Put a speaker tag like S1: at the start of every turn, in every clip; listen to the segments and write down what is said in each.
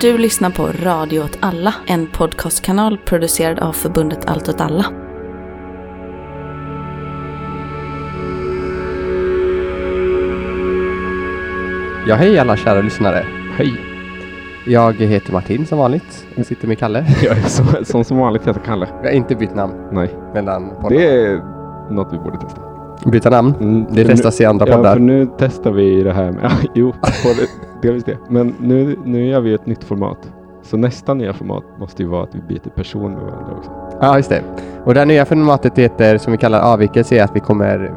S1: Du lyssnar på Radio åt alla, en podcastkanal producerad av förbundet Allt åt alla.
S2: Ja, hej alla kära lyssnare.
S3: Hej!
S2: Jag heter Martin som vanligt. Jag sitter med Kalle.
S3: Jag är så, som, som vanligt heter Kalle.
S2: Vi har inte bytt namn
S3: Nej,
S2: mellan poddar.
S3: det är något vi borde testa.
S2: Byta namn?
S3: Mm,
S2: Det testas i andra
S3: nu, Ja,
S2: poddar.
S3: för nu testar vi det här med... Ja, jo, delvis det. Men nu, nu gör vi ett nytt format. Så nästa nya format måste ju vara att vi byter person med varandra också.
S2: Ja, just det. Och det här nya formatet heter, som vi kallar avvikelse, är att vi kommer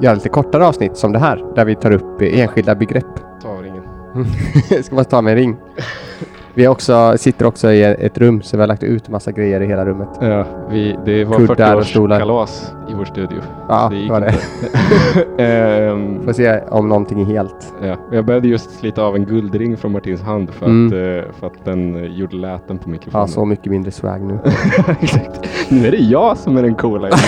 S2: göra lite kortare avsnitt som det här, där vi tar upp enskilda begrepp.
S3: Ta ringen.
S2: Ska man ta med en ring? Vi också, sitter också i ett rum, så vi har lagt ut massa grejer i hela rummet.
S3: Ja, vi, det var
S2: Kuddar och stolar.
S3: 40-årskalas i vår studio.
S2: Ja,
S3: det gick
S2: var det.
S3: Ehm,
S2: Får se om någonting är helt.
S3: ja, jag började just slita av en guldring från Martins hand för,
S2: Mm.
S3: att, eh, för att den eh, gjorde läten på mikrofonen.
S2: Ja, så mycket mindre swag nu.
S3: Exakt. Nu är det jag som är den coola.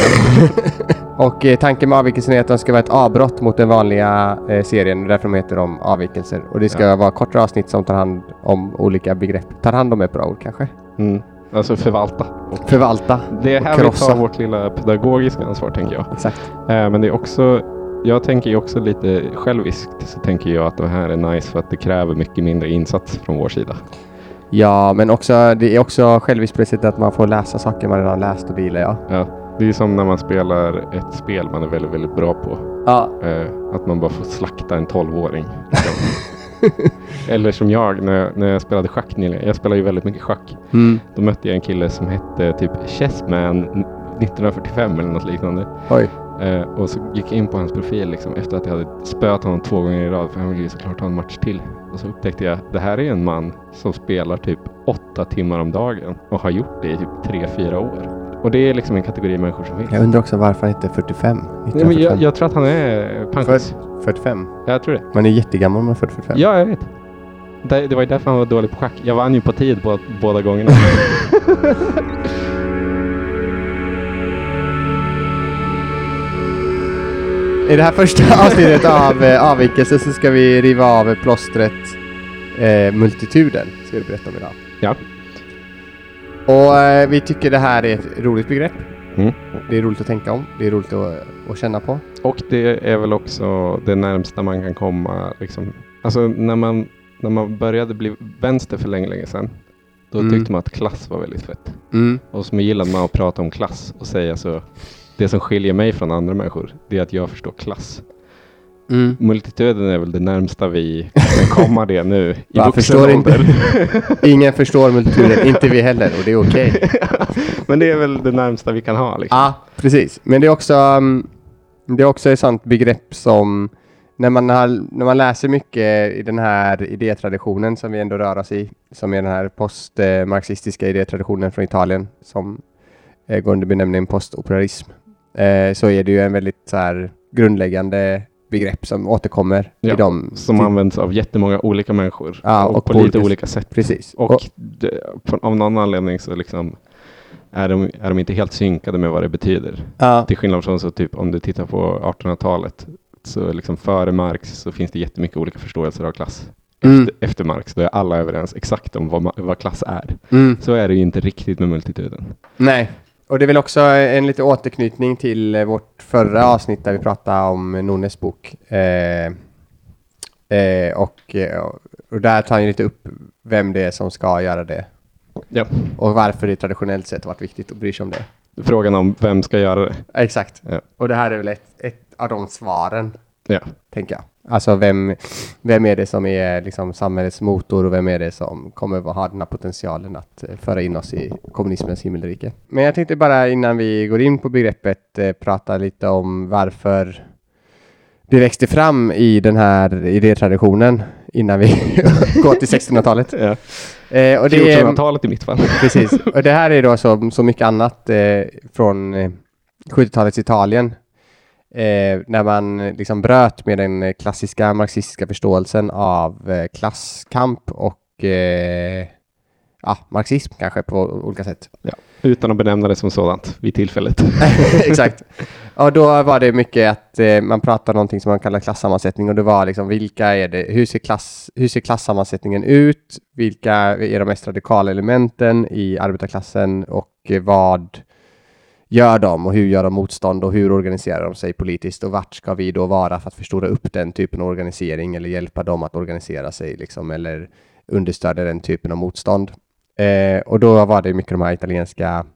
S2: Och eh, tanken med avvikelsen är att de ska vara ett avbrott mot den vanliga eh, serien. Därför de heter de avvikelser. Och det ska
S3: Ja.
S2: vara kortare avsnitt som tar hand om olika begrepp. Tar hand om ett bra ord kanske.
S3: Mm. Alltså förvalta. Och
S2: Förvalta.
S3: det är här vi
S2: krossa.
S3: tar vårt lilla pedagogiska ansvar tänker jag.
S2: Exakt.
S3: Eh, men det är också, jag tänker ju också lite själviskt så tänker jag att det här är nice för att det kräver mycket mindre insats från vår sida.
S2: Ja, men också, det är också själviskt på det sättet att man får läsa saker man redan läst och det gillar jag.
S3: Ja, det är som när man spelar ett spel man är väldigt, väldigt bra på.
S2: Ja.
S3: Eh, att man bara får slakta en tolvåring. Eller som jag när, när jag spelade schack nyligen. Jag spelar ju väldigt mycket schack.
S2: Mm.
S3: Då mötte jag en kille som hette typ Chessman 1945 eller något liknande.
S2: Oj.
S3: Eh, och så gick jag in på hans profil liksom, efter att jag hade spöat honom två gånger i rad för han ville ju såklart ha en match till. Och så upptäckte jag det här är en man som spelar typ åtta timmar om dagen och har gjort det i typ tre, fyra år. Och det är liksom en kategori människor som finns.
S2: Jag undrar också varför han inte är 45.
S3: Nej, men
S2: 1945.
S3: jag, jag tror att han är pensionist.
S2: 45.
S3: Jag tror det.
S2: Man är jättegammal om man är 45.
S3: Ja, jag vet. Det, det var ju därför han var dålig på schack. Jag vann ju på tid på, båda gångerna.
S2: I det här första avsnittet av eh, avvikelse så ska vi riva av plåstret eh, multituden. Ska vi berätta om idag.
S3: ja.
S2: Och eh, vi tycker det här är ett roligt begrepp.
S3: Mm.
S2: Det är roligt att tänka om. Det är roligt att, att känna på.
S3: Och det är väl också det närmsta man kan komma. Liksom. Alltså när man, när man började bli vänster för länge, länge sedan. Då
S2: Mm.
S3: tyckte man att klass var väldigt fett.
S2: Mm.
S3: Och så gillade man att prata om klass och säga så. Det som skiljer mig från andra människor, det är att jag förstår klass.
S2: Mm.
S3: Multituden är väl det närmsta vi kan komma det nu i
S2: Va, förstår inte. Ingen förstår multituden, inte vi heller och det är okej.
S3: Men det är väl det närmsta vi kan ha. Liksom.
S2: Ja, precis. Men det är också, um, det är också ett sånt begrepp som när man, har, när man läser mycket i den här idétraditionen som vi ändå rör oss i, som är den här postmarxistiska idétraditionen från Italien som eh, går under benämningen postoperarism, eh, så är det ju en väldigt så här, grundläggande begrepp som återkommer
S3: Ja,
S2: i de...
S3: Som används av jättemånga olika människor.
S2: Ja,
S3: och,
S2: och
S3: på,
S2: på
S3: lite
S2: olika-
S3: sätt.
S2: Precis.
S3: Och,
S2: Och,
S3: det, på, av någon anledning så liksom är de, är de inte helt synkade med vad det betyder.
S2: ja,
S3: Till skillnad från så typ om du tittar på 1800-talet så liksom före Marx så finns det jättemycket olika förståelser av klass.
S2: Mm.
S3: Efter, efter Marx då är alla överens exakt om vad, vad klass är.
S2: mm.
S3: Så är det ju inte riktigt med multituden.
S2: Nej, och det är väl också en lite återknytning till eh, vårt förra avsnitt där vi pratade om Nonnes bok. Eh, eh, och, eh, och där tar han ju lite upp vem det är som ska göra det
S3: Ja.
S2: och varför det traditionellt sett varit viktigt att bry sig om det.
S3: Frågan om vem ska göra det.
S2: Exakt.
S3: Ja.
S2: Och det här är väl ett, ett av de svaren,
S3: Ja.
S2: tänker jag. Alltså vem, vem är det som är liksom samhällets motor och vem är det som kommer att ha den här potentialen att eh, föra in oss i kommunismens himmelrike? Men jag tänkte bara innan vi går in på begreppet eh, prata lite om varför det växte fram i den här idétraditionen innan vi går till 1600-talet.
S3: Ja.
S2: Eh, och det är,
S3: 1400-talet i mitt fall.
S2: Precis, och det här är då som så mycket annat eh, från eh, 70-talets Italien. Eh, när man liksom bröt med den klassiska marxistiska förståelsen av eh, klasskamp och eh, ja, marxism kanske på olika sätt.
S3: Utan att benämna det som sådant vid tillfället.
S2: Exakt. Och då var det mycket att eh, man pratade om någonting som man kallar klassammansättning och det var liksom vilka är det, hur ser, klass, hur ser klassammansättningen ut? Vilka är de mest radikala elementen i arbetarklassen och eh, vad gör de och hur gör de motstånd och hur organiserar de sig politiskt och vart ska vi då vara för att förstora upp den typen av organisering eller hjälpa dem att organisera sig liksom eller understödja den typen av motstånd. Eh, och då var det mycket de här italienska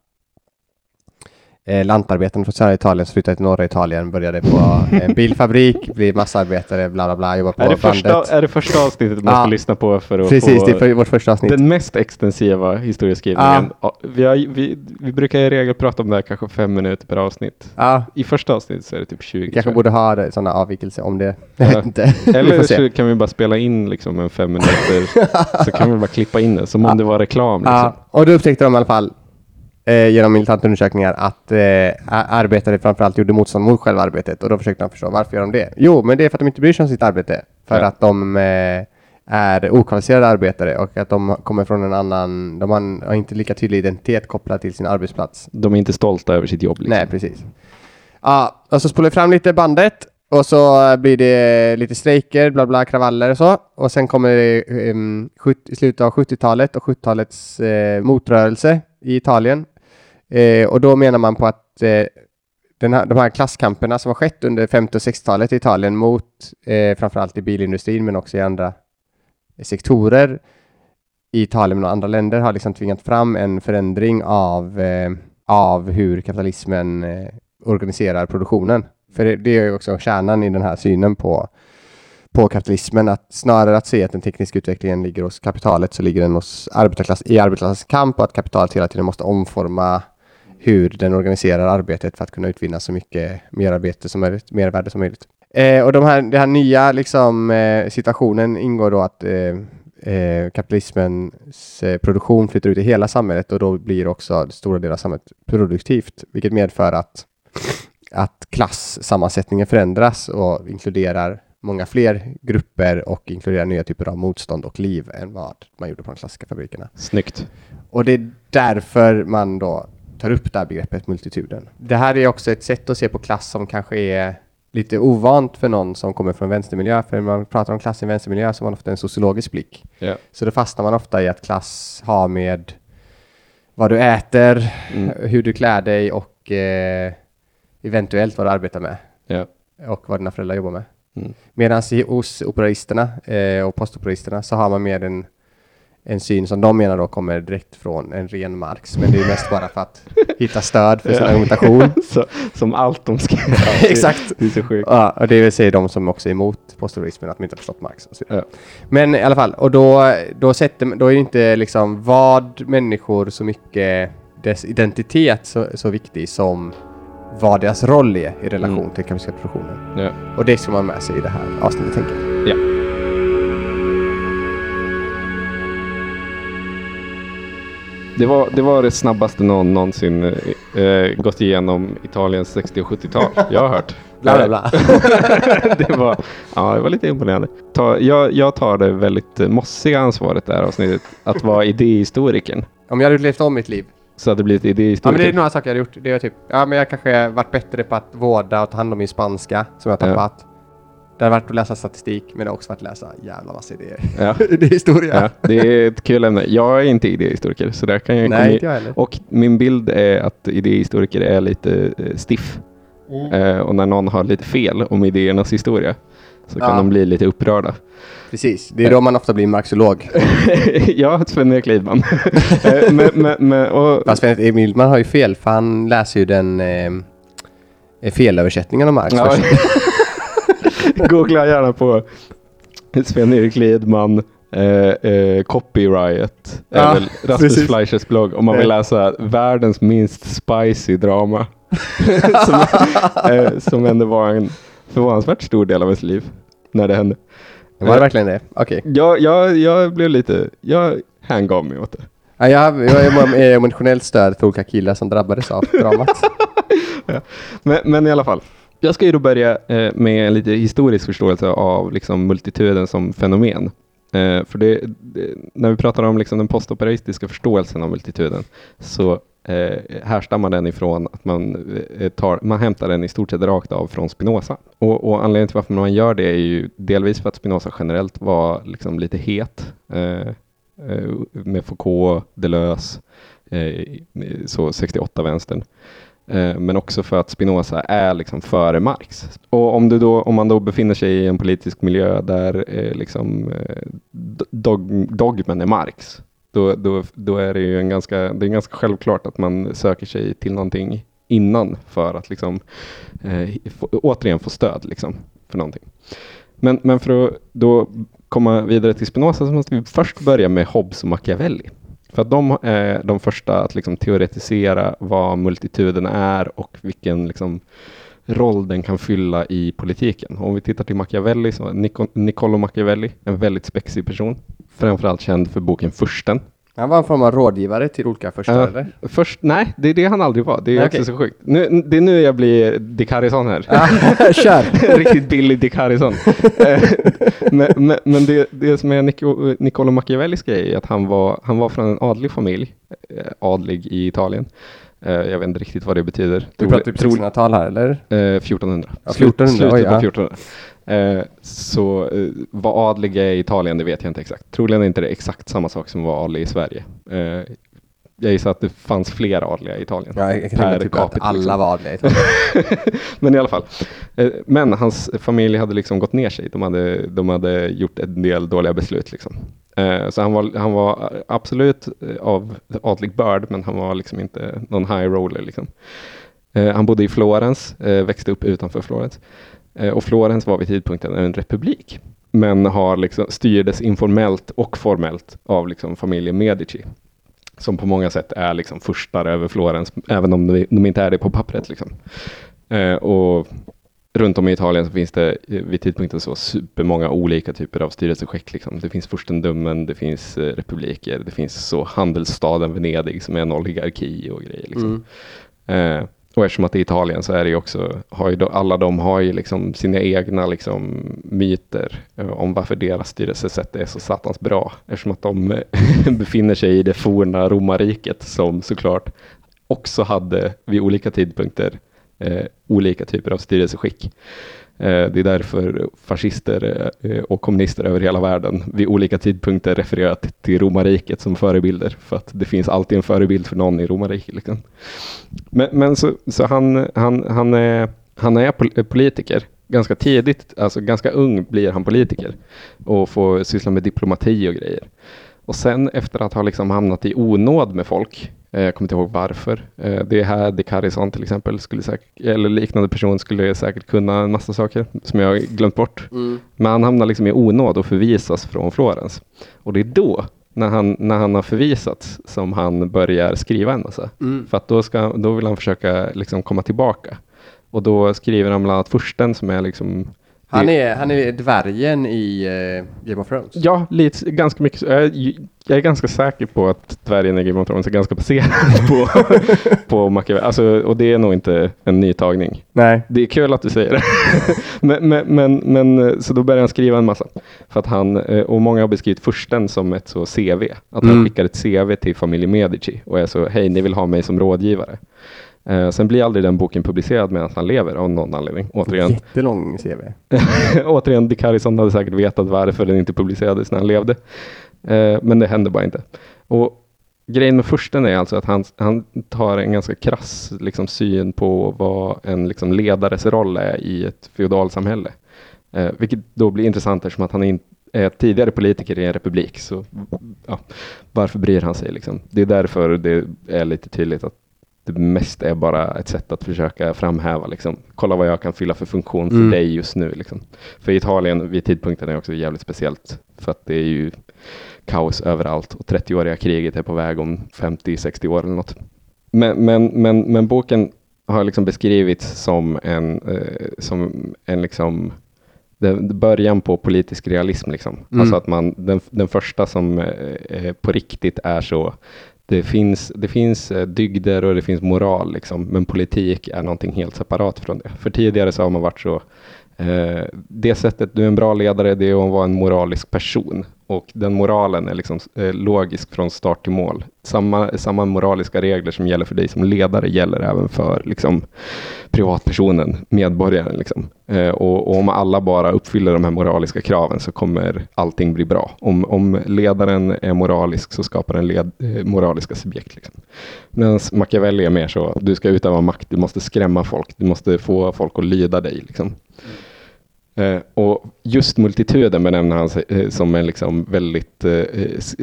S2: eh, lantarbetarna från södra Italien som flyttade till norra Italien, började på en bilfabrik, blev massarbetare, bla bla bla, jobbar på
S3: Är det,
S2: bandet.
S3: första, är det första avsnittet man
S2: Ja.
S3: ska lyssna på för att
S2: Precis,
S3: få
S2: det är för vårt första avsnitt.
S3: den mest extensiva historieskrivningen? Ja. Vi, har, vi, vi brukar i regel prata om det här kanske fem minuter per avsnitt.
S2: Ja,
S3: I första avsnittet så är det typ 20.
S2: vi kanske borde ha sådana avvikelser om det.
S3: Ja. Eller så kan vi bara spela in liksom en fem minuter så kan vi bara klippa in det som om
S2: Ja.
S3: det var reklam. Liksom.
S2: Ja, och då upptäckte de i alla fall eh, genom militanta undersökningar att eh, arbetare framförallt gjorde motstånd mot själva arbetet och då försökte de förstå varför gör de det? Jo, men det är för att de inte bryr sig om sitt arbete. För
S3: Ja.
S2: att de eh, är okvalificerade arbetare och att de kommer från en annan, de har, inte lika tydlig identitet kopplad till sin arbetsplats.
S3: De är inte stolta över sitt jobb. Liksom.
S2: Nej, precis. Ja, och så spolar vi fram lite bandet och så eh, blir det lite strejker, bla bla, kravaller och så. Och sen kommer det um, i slutet av 70-talet och 70-talets eh, motrörelse i Italien. Eh, och då menar man på att eh, den här, de här klasskamperna som har skett under 50 och 60-talet i Italien mot eh, framförallt i bilindustrin men också i andra eh, sektorer i Italien och andra länder har liksom tvingat fram en förändring av, eh, av hur kapitalismen eh, organiserar produktionen. För det, det är ju också kärnan i den här synen på, på kapitalismen, att snarare att se att den tekniska utvecklingen ligger hos kapitalet så ligger den hos arbetarklass, i arbetarklassens kamp och att kapitalet hela tiden måste omforma hur den organiserar arbetet för att kunna utvinna så mycket merarbete som möjligt, mervärde som möjligt. Eh, och de här, den här nya liksom, eh, situationen ingår då att eh, eh, kapitalismens eh, produktion flyttar ut i hela samhället och då blir också stora delar av samhället produktivt, vilket medför att, att klassammansättningen förändras och inkluderar många fler grupper och inkluderar nya typer av motstånd och liv än vad man gjorde på de klassiska fabrikerna.
S3: Snyggt.
S2: Och det är därför man då tar upp det här begreppet multituden. Det här är också ett sätt att se på klass som kanske är lite ovant för någon som kommer från vänstermiljö. För när man pratar om klass i vänstermiljö så har man ofta en sociologisk blick.
S3: Ja.
S2: Så då fastnar man ofta i att klass har med vad du äter,
S3: Mm.
S2: hur du klär dig och eh, eventuellt vad du arbetar med
S3: Ja.
S2: och vad dina föräldrar jobbar med.
S3: Mm.
S2: Medan hos operaisterna eh, och postoperaisterna så har man mer en, en syn som de menar då kommer direkt från en ren Marx. Men det är mest bara för att hitta stöd för sin
S3: Ja.
S2: argumentation.
S3: Så, som allt de göra.
S2: Exakt.
S3: Det är så sjukt.
S2: Ja, och det vill säga de som också är emot postoperaismen, att de inte har förstått Marx.
S3: Ja.
S2: Men i alla fall, och då, då, sätter, då är det inte liksom vad människor så mycket, dess identitet så, så viktig som vad deras roll är i relation
S3: Mm.
S2: till kapitalistiska produktionen.
S3: Ja.
S2: Och det ska man ha med sig i det här avsnittet, tänker jag.
S3: Ja. Det var, det var det snabbaste någon någonsin eh, gått igenom Italiens 60 och 70-tal. Jag har hört.
S2: Bla, bla, bla.
S3: det, var, ja, det var lite imponerande. Ta, jag, jag tar det väldigt eh, mossiga ansvaret där avsnittet. Att vara idéhistorikern.
S2: Om jag hade levt om mitt liv.
S3: Så hade det blivit
S2: Ja, men
S3: idéhistoriker.
S2: det är några saker jag hade gjort. Det är typ, ja men jag kanske varit bättre på att vårda och ta hand om min spanska som jag har
S3: Ja.
S2: Det hade varit att läsa statistik, men det har också varit att läsa jävla massa idéer.
S3: Ja.
S2: det är historia.
S3: Ja, det är ett kul ämne. Jag är inte idéhistoriker, så där kan jag
S2: Nej, inte jag heller.
S3: Och min bild är att idéhistoriker är lite eh, stiff.
S2: Mm.
S3: Eh, och när någon har lite fel om idéernas historia så kan
S2: Ja.
S3: de bli lite upprörda.
S2: Precis, det är då man ofta blir marxolog.
S3: ja, Sven-Erik Lidman. Eh, men, men, men, och,
S2: Fast Sven Emil Milman har ju fel, för han läser ju den eh, felöversättningen av Marx
S3: ja. Googla gärna på Sven-Erik Lidman eh, eh, Copyright
S2: Ja,
S3: väl Rasmus. Fleischers blogg om man vill
S2: Eh.
S3: läsa världens minst spicy drama. som, eh, som ändå var en förvånansvärt stor del av ens liv när det hände.
S2: Var det verkligen det? Okej.
S3: Jag, jag, jag blev lite, jag hängav mig åt det.
S2: Ja, jag, jag är emotionellt stöd för olika killar som drabbades av dramat.
S3: Men, men i alla fall. Jag ska ju då börja eh, med en lite historisk förståelse av liksom, multituden som fenomen. Eh, för det, det, när vi pratar om liksom, den postoperaistiska förståelsen av multituden så eh, härstammar den ifrån att man, eh, tar, man hämtar den i stort sett rakt av från Spinoza. Och, och anledningen till varför man gör det är ju delvis för att Spinoza generellt var liksom lite het eh, eh med Foucault, Deleuze, eh, så 68-vänstern. Eh, men också för att Spinoza är liksom före Marx. Och om, du då, om man då befinner sig i en politisk miljö där eh, liksom, eh, dog, dogmen är Marx, då, då, då är det ju en ganska, det är ganska självklart att man söker sig till någonting innan för att liksom, eh, få, återigen få stöd liksom, för någonting. Men, men för att då komma vidare till Spinoza så måste vi först börja med Hobbes och Machiavelli. För att de är de första att liksom teoretisera vad multituden är och vilken liksom roll den kan fylla i politiken. Om vi tittar till Machiavelli, så Niccolo Machiavelli, en väldigt spexig person, framförallt känd för boken Fursten,
S2: han var en form av rådgivare till olika förstörare?
S3: Uh, först, nej, det är det han aldrig var. Det är okay. också så sjukt. Nu, det är nu jag blir Dick Harrison här.
S2: Kör!
S3: Riktigt billig Dick Harrison. Eh, men, men, men, det, det som är Nico, Niccolo Machiavellis grej är att han var, han var från en adlig familj, eh, adlig i Italien. Uh, jag vet inte riktigt vad det betyder.
S2: Du pratar typ 1600-tal här eller?
S3: Uh, 1400.
S2: Ja, 1400
S3: Slutet
S2: oj, ja.
S3: på 1400. Eh, så eh, vad adlig är i Italien, det vet jag inte exakt. Troligen är inte det exakt samma sak som var adlig i Sverige. Eh, jag gissar att det fanns fler adliga i Italien.
S2: Ja, jag kan typ att alla liksom. var adliga i Italien.
S3: men i alla fall. Men hans familj hade liksom gått ner sig. De hade, de hade gjort en del dåliga beslut. Liksom. Så han var, han var absolut av adlig börd, men han var liksom inte någon high roller. Liksom. Han bodde i Florens, växte upp utanför Florens. Eh, och Florens var vid tidpunkten en republik, men har liksom, styrdes informellt och formellt av liksom familjen Medici, som på många sätt är liksom furstar över Florens, även om de, de inte är det på pappret. Liksom. Eh, och runt om i Italien så finns det eh, vid tidpunkten så supermånga olika typer av styrelseskick. Liksom. Det finns furstendömen, det finns republiker, det finns så handelsstaden Venedig som är en oligarki och grejer. Liksom. Mm. Eh, och eftersom att det är Italien så är det ju också, har ju då, alla de har ju liksom sina egna liksom myter eh, om varför deras styrelsesätt är så satans bra. Eftersom att de eh, befinner sig i det forna romarriket som såklart också hade vid olika tidpunkter eh, olika typer av styrelseskick. Eh, det är därför fascister eh, och kommunister över hela världen vid olika tidpunkter refererat till romarriket som förebilder. För att det finns alltid en förebild för någon i romarriket. Liksom. Men, men, så, så han, han, han, är, han är politiker. Ganska tidigt, alltså ganska ung blir han politiker och får syssla med diplomati och grejer. Och sen efter att ha liksom hamnat i onåd med folk jag kommer inte ihåg varför. Eh, det är här Dick Harrison till exempel, skulle säkert, eller liknande person skulle säkert kunna en massa saker som jag glömt bort. Mm. Men han hamnar liksom i onåd och förvisas från Florens. Och det är då, när han, när han har förvisats, som han börjar skriva en massa. Mm. För att då, ska, då vill han försöka liksom komma tillbaka. Och då skriver han bland annat Fursten som är liksom
S2: han är, han är dvärgen i uh, Game of Thrones.
S3: Ja, lite, ganska mycket. Jag, jag är ganska säker på att dvärgen i Game of Thrones är ganska baserad på, på Machiavelli. Alltså, och det är nog inte en ny tagning.
S2: Nej.
S3: Det är kul att du säger det. men, men, men, men, så då börjar han skriva en massa. För att han, eh, och många har beskrivit försten som ett så CV. Att han mm. skickar ett CV till familjen Medici och är så, hej, ni vill ha mig som rådgivare. Eh, sen blir aldrig den boken publicerad medan han lever av någon anledning. Återigen.
S2: Jättelång CV.
S3: Återigen, Dick Harrison hade säkert vetat varför den inte publicerades när han levde. Eh, men det hände bara inte. Och Grejen med försten är alltså att han, han tar en ganska krass liksom, syn på vad en liksom, ledares roll är i ett feodalsamhälle. Eh, vilket då blir intressant eftersom att han är, är tidigare politiker i en republik. Så ja, varför bryr han sig? Liksom? Det är därför det är lite tydligt att det mest är bara ett sätt att försöka framhäva, liksom, kolla vad jag kan fylla för funktion för mm. dig just nu. Liksom. För Italien vid tidpunkten är också jävligt speciellt, för att det är ju kaos överallt och 30-åriga kriget är på väg om 50-60 år eller något. Men, men, men, men boken har liksom beskrivits som en, eh, som en liksom början på politisk realism. Liksom. Mm. Alltså att man, den, den första som eh, på riktigt är så det finns, det finns eh, dygder och det finns moral, liksom, men politik är någonting helt separat från det. För tidigare så har man varit så, eh, det sättet du är en bra ledare, det är att vara en moralisk person. Och den moralen är liksom eh, logisk från start till mål. Samma, samma moraliska regler som gäller för dig som ledare gäller även för liksom, privatpersonen, medborgaren. Liksom. Eh, och, och, om alla bara uppfyller de här moraliska kraven så kommer allting bli bra. Om, om ledaren är moralisk så skapar den led, eh, moraliska subjekt. Liksom. Medan Machiavelli är mer så, du ska utöva makt, du måste skrämma folk, du måste få folk att lyda dig. Liksom. Mm. Eh, och just multituden benämner han eh, som en liksom väldigt eh,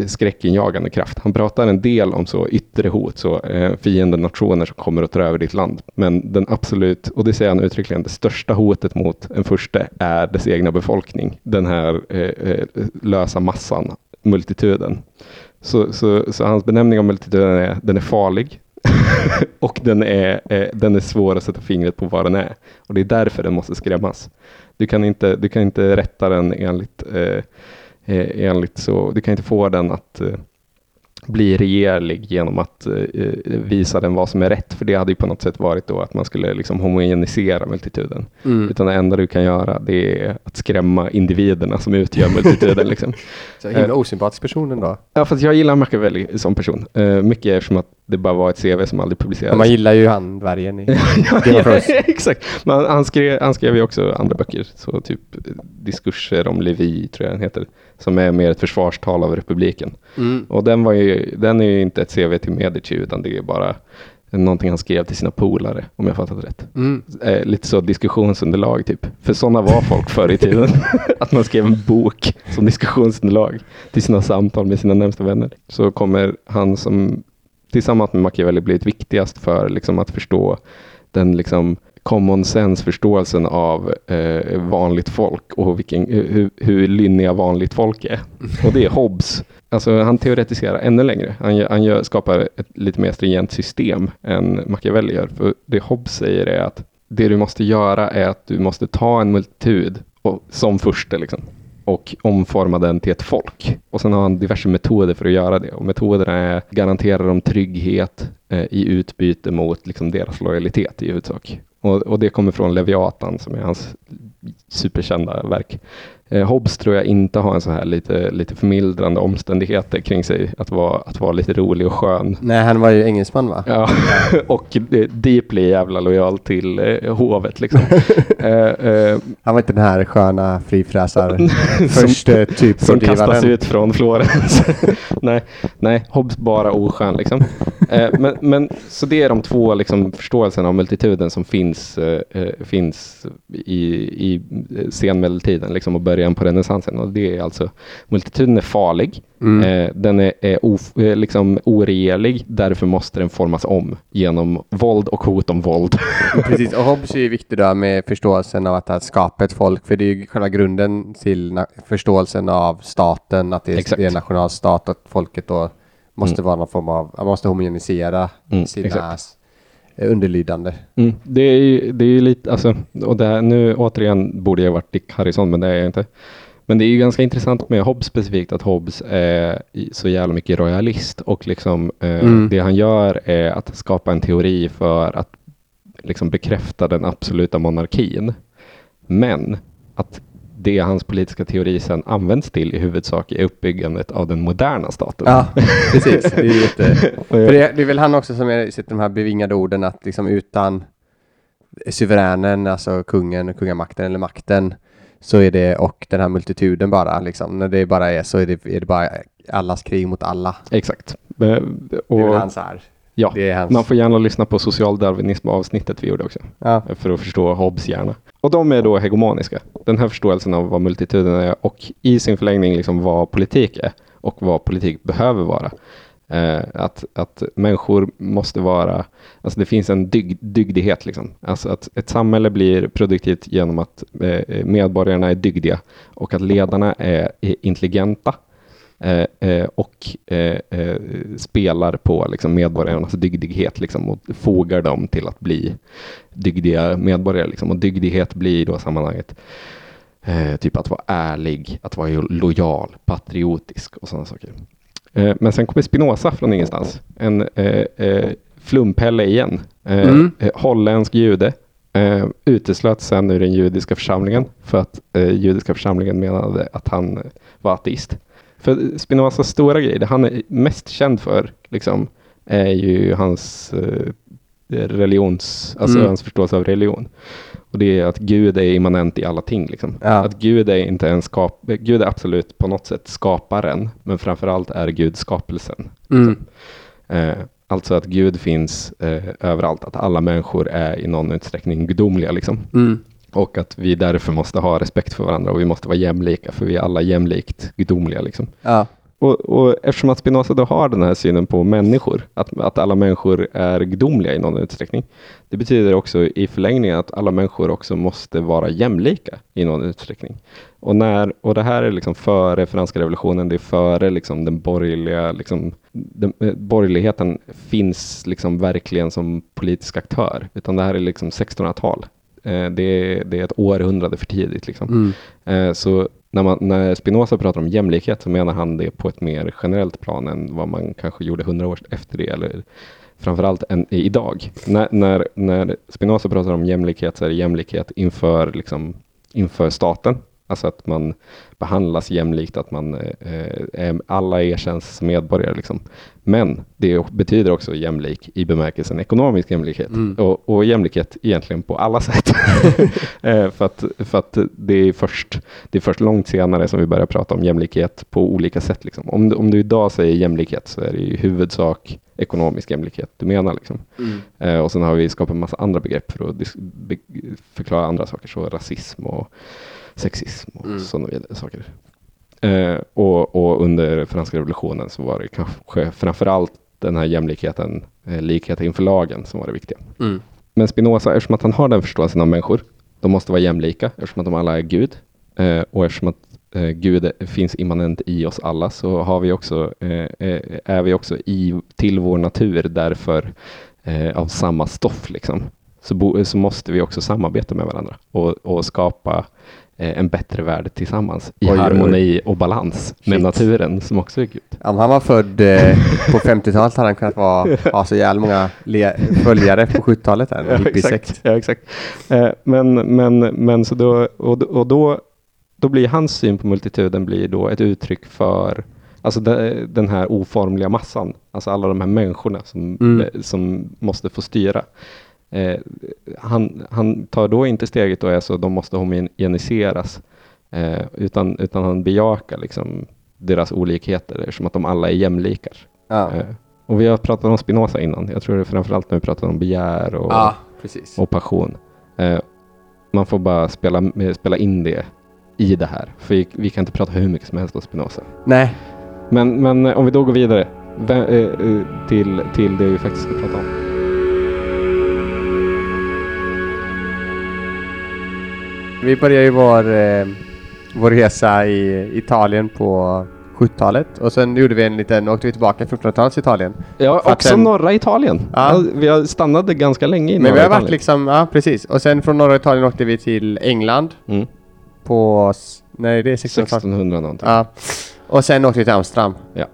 S3: skräckinjagande kraft. Han pratar en del om så yttre hot, så eh, fienden nationer som kommer att ta över ditt land. Men den absolut, och det säger han uttryckligen, det största hotet mot en första är dess egna befolkning. Den här eh, eh lösa massan, multituden. Så, så, så, hans benämning av multituden är, den är farlig, och den är, eh, den är svår att sätta fingret på vad den är. Och det är därför den måste skrämmas. Du kan inte, du kan inte rätta den enligt, eh, eh enligt så, du kan inte få den att eh, bli regerlig genom att eh, visa den vad som är rätt. För det hade ju på något sätt varit då att man skulle liksom homogenisera multituden. Mm. Utan det enda du kan göra det är att skrämma individerna som utgör multituden. liksom.
S2: Så himla osympatisk person ändå.
S3: Ja, fast jag gillar Machiavelli som person. Mycket eftersom att det bara var ett CV som aldrig publicerades.
S2: man gillar ju han, dvärgen i
S3: ja, Exakt. Men han, skrev, han skrev ju också andra böcker. Så typ diskurser om Levi, tror jag den heter som är mer ett försvarstal av republiken. Mm. Och den, var ju, den är ju inte ett CV till Medici utan det är bara någonting han skrev till sina polare, om jag fattat rätt. Mm. Eh, lite så diskussionsunderlag typ. För sådana var folk förr i tiden. att man skrev en bok som diskussionsunderlag till sina samtal med sina närmsta vänner. Så kommer han som tillsammans med Machiavelli blivit viktigast för liksom, att förstå den liksom, common sense-förståelsen av eh, vanligt folk och vilken, hur, hur lynniga vanligt folk är. Och det är Hobbes. Alltså han teoretiserar ännu längre. Han, han gör, skapar ett lite mer stringent system än Machiavelli gör. För det Hobbes säger är att det du måste göra är att du måste ta en multitud och, som första liksom och omforma den till ett folk. Och sen har han diverse metoder för att göra det. Och metoderna är att garantera dem trygghet eh, i utbyte mot liksom, deras lojalitet i huvudsak. Och, och det kommer från Leviatan som är hans superkända verk. Eh, Hobbes tror jag inte har en så här lite, lite förmildrande omständigheter kring sig, att vara, att vara lite rolig och skön.
S2: Nej, han var ju engelsman va?
S3: Ja, och deeply jävla lojal till eh, hovet liksom. eh,
S2: eh, han var inte den här sköna frifräsar först eh, typ
S3: Som kastas ut från Florens. nej, nej, Hobbes bara oskön liksom. Eh, men, men, så det är de två liksom, förståelserna av multituden som finns, finns i, i senmedeltiden liksom, och början på renässansen. Och det är alltså, multituden är farlig. Mm. Eh, den är, är of, eh, liksom oregelig, därför måste den formas om genom våld och hot om våld.
S2: Precis, och Hobbes är ju viktig då med förståelsen av att skapa ett folk, för det är ju själva grunden till förståelsen av staten, att det är, det är nationalstat, att folket då måste mm. vara någon form av, man måste homogenisera mm, sina exakt. Underlydande.
S3: Mm. Det är ju det är lite, alltså, och det här, nu återigen borde jag varit Dick Harrison, men det är jag inte. Men det är ju ganska intressant med Hobbes specifikt att Hobbes är så jävla mycket royalist och liksom eh, mm. det han gör är att skapa en teori för att liksom bekräfta den absoluta monarkin. Men att det hans politiska teori sen används till i huvudsak är uppbyggandet av den moderna staten.
S2: Ja, precis. Det är, jätte... För det, det är väl han också som är, sitter de här bevingade orden att liksom utan suveränen, alltså kungen, kungamakten eller makten, så är det, och den här multituden bara, liksom, när det bara är så är det, är det bara allas krig mot alla.
S3: Exakt. Och,
S2: det är väl hans här.
S3: Ja, man får gärna lyssna på socialdarwinism avsnittet vi gjorde också. Ja. För att förstå Hobbes hjärna. Och de är då hegemoniska. Den här förståelsen av vad multituden är och i sin förlängning liksom vad politik är och vad politik behöver vara. Eh, att, att människor måste vara, alltså det finns en dyg, dygdighet liksom. Alltså att ett samhälle blir produktivt genom att eh, medborgarna är dygdiga och att ledarna är, är intelligenta och eh, eh, spelar på liksom, medborgarnas dygdighet liksom, och fogar dem till att bli dygdiga medborgare. Liksom. Och dygdighet blir i då sammanhanget typ att vara ärlig, att vara lojal, patriotisk och sådana saker. Eh, men sen kommer Spinoza från ingenstans. En eh, eh, flumpelle igen. Mm. holländsk jude. Eh, uteslöt sen ur den judiska församlingen för att eh, judiska församlingen menade att han var ateist. För Spinozas stora grej, det han är mest känd för, liksom, är ju hans eh, religions, alltså
S2: Mm.
S3: hans förståelse av religion. Och det är att Gud är immanent i alla ting. Liksom.
S2: Ja.
S3: Att Gud är inte en skap, Gud är absolut på något sätt skaparen, men framförallt är Gud skapelsen.
S2: Mm.
S3: Eh, alltså att Gud finns eh, överallt, att alla människor är i någon utsträckning gudomliga. Liksom.
S2: Mm.
S3: Och att vi därför måste ha respekt för varandra och vi måste vara jämlika, för vi är alla jämlikt gudomliga. Liksom.
S2: Ja.
S3: Och, och eftersom att Spinoza då har den här synen på människor, att, att alla människor är gudomliga i någon utsträckning, det betyder också i förlängningen att alla människor också måste vara jämlika i någon utsträckning. Och, när, och det här är liksom före franska revolutionen, det är före liksom den borgerliga, liksom, den, eh, borgerligheten finns liksom verkligen som politisk aktör, utan det här är liksom 1600-tal. Eh, det, är, det är ett århundrade för tidigt. Liksom.
S2: Mm.
S3: Eh, Så när, man, när Spinoza pratar om jämlikhet så menar han det på ett mer generellt plan än vad man kanske gjorde hundra år efter det, eller framförallt än idag. När, när, när Spinoza pratar om jämlikhet så är det jämlikhet inför, liksom, inför staten. Alltså att man behandlas jämlikt, att man, eh, är, alla erkänns som medborgare. Liksom. Men det betyder också jämlik i bemärkelsen ekonomisk jämlikhet.
S2: Mm.
S3: Och, och jämlikhet egentligen på alla sätt. Eh, för, att, för att det är, först, det är först långt senare som vi börjar prata om jämlikhet på olika sätt. Liksom. Om, du, om du idag säger jämlikhet så är det i huvudsak ekonomisk jämlikhet du menar. Liksom.
S2: Mm.
S3: Eh, och sen har vi skapat en massa andra begrepp för att förklara andra saker, så rasism och sexism och
S2: Mm.
S3: sådana saker. Eh, och, och under franska revolutionen så var det kanske framförallt den här jämlikheten, eh, likhet inför lagen som var det viktiga.
S2: Mm.
S3: Men Spinoza, eftersom att han har den förståelsen av människor, de måste vara jämlika, eftersom att de alla är Gud, eh, och eftersom att eh, Gud finns immanent i oss alla, så har vi också, eh, eh, är vi också i, till vår natur därför av samma stoff. Liksom. Så, bo, så måste vi också samarbeta med varandra och, och skapa en bättre värld tillsammans i
S2: Oj, oj, oj.
S3: harmoni och balans med
S2: Shit.
S3: naturen som också är Gud.
S2: Om han var född eh, på 50-talet hade han kunnat vara, ha så jävla många följare på 70-talet. Här, en hippiesekt.
S3: Ja, exakt. Eh, men, men, men så då, och, och då, då blir hans syn på multituden blir då ett uttryck för Alltså de, den här oformliga massan, alltså alla de här människorna som,
S2: Mm.
S3: eh, som måste få styra. Eh, han, han tar då inte steget och är så, de måste homogeniseras, eh, utan, utan han bejakar liksom deras olikheter eftersom att de alla är jämlikar.
S2: Ja.
S3: Eh, och vi har pratat om Spinoza innan, jag tror det är framförallt när vi pratar om begär och,
S2: ja,
S3: och passion. Eh, man får bara spela, eh, spela in det i det här, för vi, vi kan inte prata hur mycket som helst om Spinoza.
S2: Nej,
S3: Men, men eh, om vi då går vidare till, till det vi faktiskt ska prata om.
S2: Vi började ju vår, eh, vår resa i Italien på 70-talet och sen gjorde vi en liten, åkte vi tillbaka till 1400-talets Italien.
S3: Ja,
S2: För
S3: också
S2: sen-
S3: norra Italien. Ja. Vi har stannade ganska länge i
S2: Men
S3: norra
S2: vi har varit
S3: Italien.
S2: liksom, ja precis. Och sen från norra Italien åkte vi till England
S3: Mm.
S2: på, s- nej det är 1600-talet.
S3: 1600 någonting.
S2: Ja. Och sen åkte vi till Amsterdam.
S3: Ja.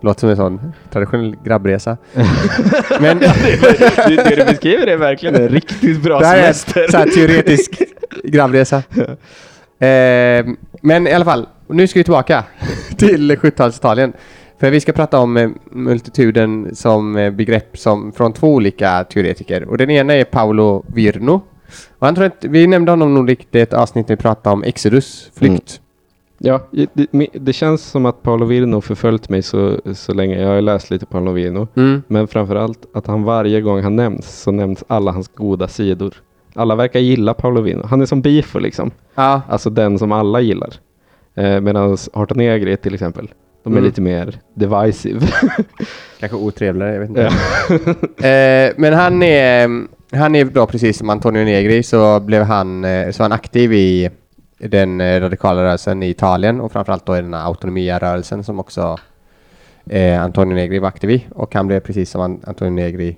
S2: Låter som en sån traditionell grabbresa. Men
S3: det, det du beskriver är verkligen en riktigt bra
S2: det här är en
S3: semester.
S2: så här teoretisk grabbresa. Eh, men i alla fall, nu ska vi tillbaka till 70-talsitalien. För vi ska prata om eh, multituden som eh, begrepp som, från två olika teoretiker. Och den ena är Paolo Virno. Och han tror att, vi nämnde honom nog riktigt i ett avsnitt när vi pratade om Exodus, flykt.
S3: Ja, det, det känns som att Paolo Virno förföljt mig så, så länge. Jag har läst lite Paolo Virno.
S2: Mm.
S3: Men framförallt att han varje gång han nämns så nämns alla hans goda sidor. Alla verkar gilla Paolo Virno. Han är som Bifo liksom.
S2: Ja,
S3: Alltså den som alla gillar. Eh, Medan Arta Negri till exempel. De är
S2: Mm.
S3: lite mer divisive.
S2: kanske otrevligare, jag vet inte.
S3: Ja.
S2: Eh, men han är, han är då precis som Antonio Negri så blev han, eh, så han aktiv i den eh, radikala rörelsen i Italien och framförallt då i den här autonomia-rörelsen som också eh, Antonio Negri var aktiv i. Och han blev precis som An- Antonio Negri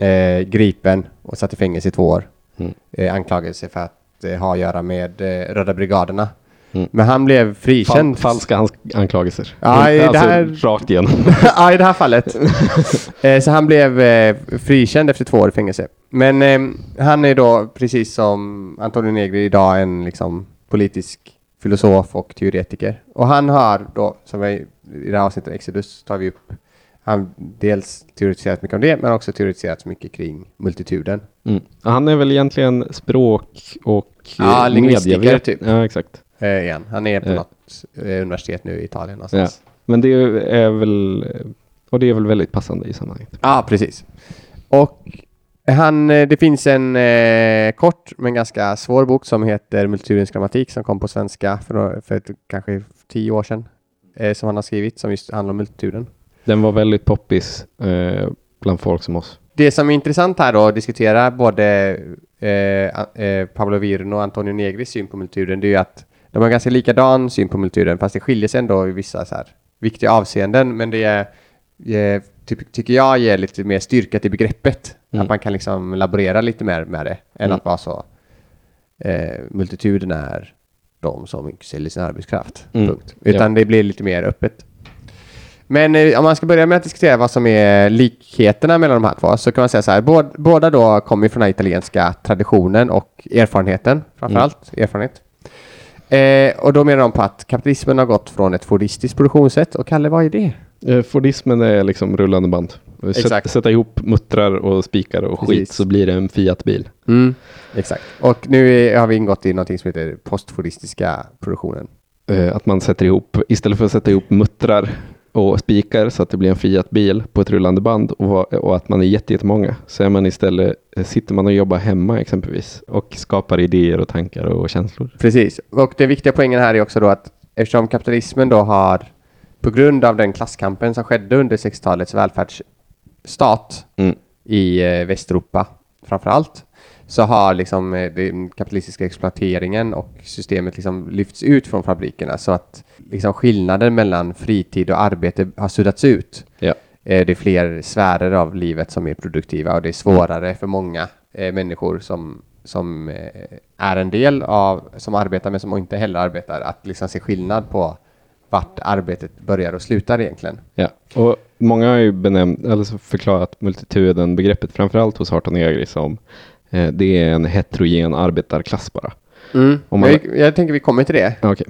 S2: eh, gripen och satt i fängelse i två år.
S3: Mm.
S2: Eh, anklagelse för att eh, ha att göra med eh, Röda brigaderna.
S3: Mm.
S2: Men han blev
S3: Fal
S2: frikänd.
S3: falska ans- anklagelser.
S2: Ja, i det
S3: alltså,
S2: här-
S3: Rakt igenom.
S2: ja, i det här fallet. så han blev frikänd efter två år i fängelse. Men han är då, precis som Antonio Negri idag, en liksom politisk filosof och teoretiker. Och han har då, som vi, i det här avsnittet Exodus tar vi upp, han dels teoretiserat mycket om det, men också teoretiserat mycket kring multituden.
S3: Mm. Han är väl egentligen språk och
S2: Ja,
S3: eh,
S2: lingvistiker,
S3: medievet-
S2: typ.
S3: Ja, exakt.
S2: Eh, igen. Han är på
S3: Eh.
S2: något eh, universitet nu i Italien
S3: Ja.
S2: någonstans.
S3: Men det är väl, och det är väl väldigt passande i sammanhanget.
S2: Ja, precis. Och han, eh, det finns en eh, kort men ganska svår bok som heter Multitudens grammatik som kom på svenska för, för kanske tio år sedan. Eh, som han har skrivit som just handlar om multituden.
S3: Den var väldigt poppis eh, bland folk som oss.
S2: Det som är intressant här då att diskutera både eh, eh, Pablo Virno och Antonio Negris syn på multituden det är ju att de har ganska likadan syn på multituden fast det skiljer sig ändå i vissa så här viktiga avseenden men det är, är typ, tycker jag ger lite mer styrka till begreppet.
S3: Mm.
S2: Att man kan liksom laborera lite mer med det än
S3: Mm.
S2: att vara så eh, multituden är de som säljer sin arbetskraft.
S3: Mm.
S2: Punkt. Utan det blir lite mer öppet. Men eh, om man ska börja med att diskutera vad som är likheterna mellan de här två så kan man säga så här. Båda, båda då kommer från den italienska traditionen och erfarenheten, framförallt erfarenhet. Eh, och då menar de på att kapitalismen har gått från ett fordistiskt produktionssätt. Och Kalle, vad är det?
S3: Eh, Fordismen är liksom rullande band. Sätt,
S2: Exakt.
S3: sätta ihop muttrar och spikar och skit
S2: Precis.
S3: så blir det en Fiat-bil.
S2: Exakt. Och nu är, har vi ingått i någonting som heter postfordistiska produktionen.
S3: Eh, att man sätter ihop, istället för att sätta ihop muttrar och spikar så att det blir en Fiat-bil på ett rullande band och, och att man är jätte- jättemånga så är man istället, eh, sitter man och jobbar hemma exempelvis och skapar idéer och tankar och känslor.
S2: Precis. Och den viktiga poängen här är också då att eftersom kapitalismen då har på grund av den klasskampen som skedde under 60-talets välfärdsstat
S3: Mm.
S2: i eh, Västeuropa framför allt så har liksom eh, den kapitalistiska exploateringen och systemet liksom lyfts ut från fabrikerna så att liksom skillnaden mellan fritid och arbete har suddats ut.
S3: Ja.
S2: Eh, det är fler sfärer av livet som är produktiva och det är svårare för många eh, människor som, som är en del av, som arbetar men som inte heller arbetar, att liksom se skillnad på vart arbetet börjar och slutar egentligen.
S3: Ja, och många har ju benämnt, eller förklarat multituden begreppet framförallt hos Harton Egri som det är en heterogen arbetarklass bara. Om man-
S2: jag, jag tänker vi kommer till det.
S3: Okej,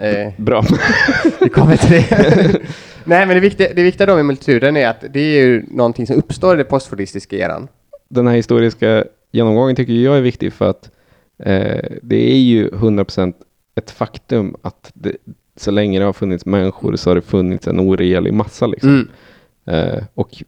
S2: Eh,
S3: bra.
S2: vi kommer till det. Nej men det viktiga, det viktiga då med multituden är att det är ju någonting som uppstår i den postfordistiska eran.
S3: Den här historiska genomgången tycker jag är viktig för att eh, det är ju 100% ett faktum att det, så länge det har funnits människor så har det funnits en oregelig massa. Liksom.
S2: Mm.
S3: Eh, och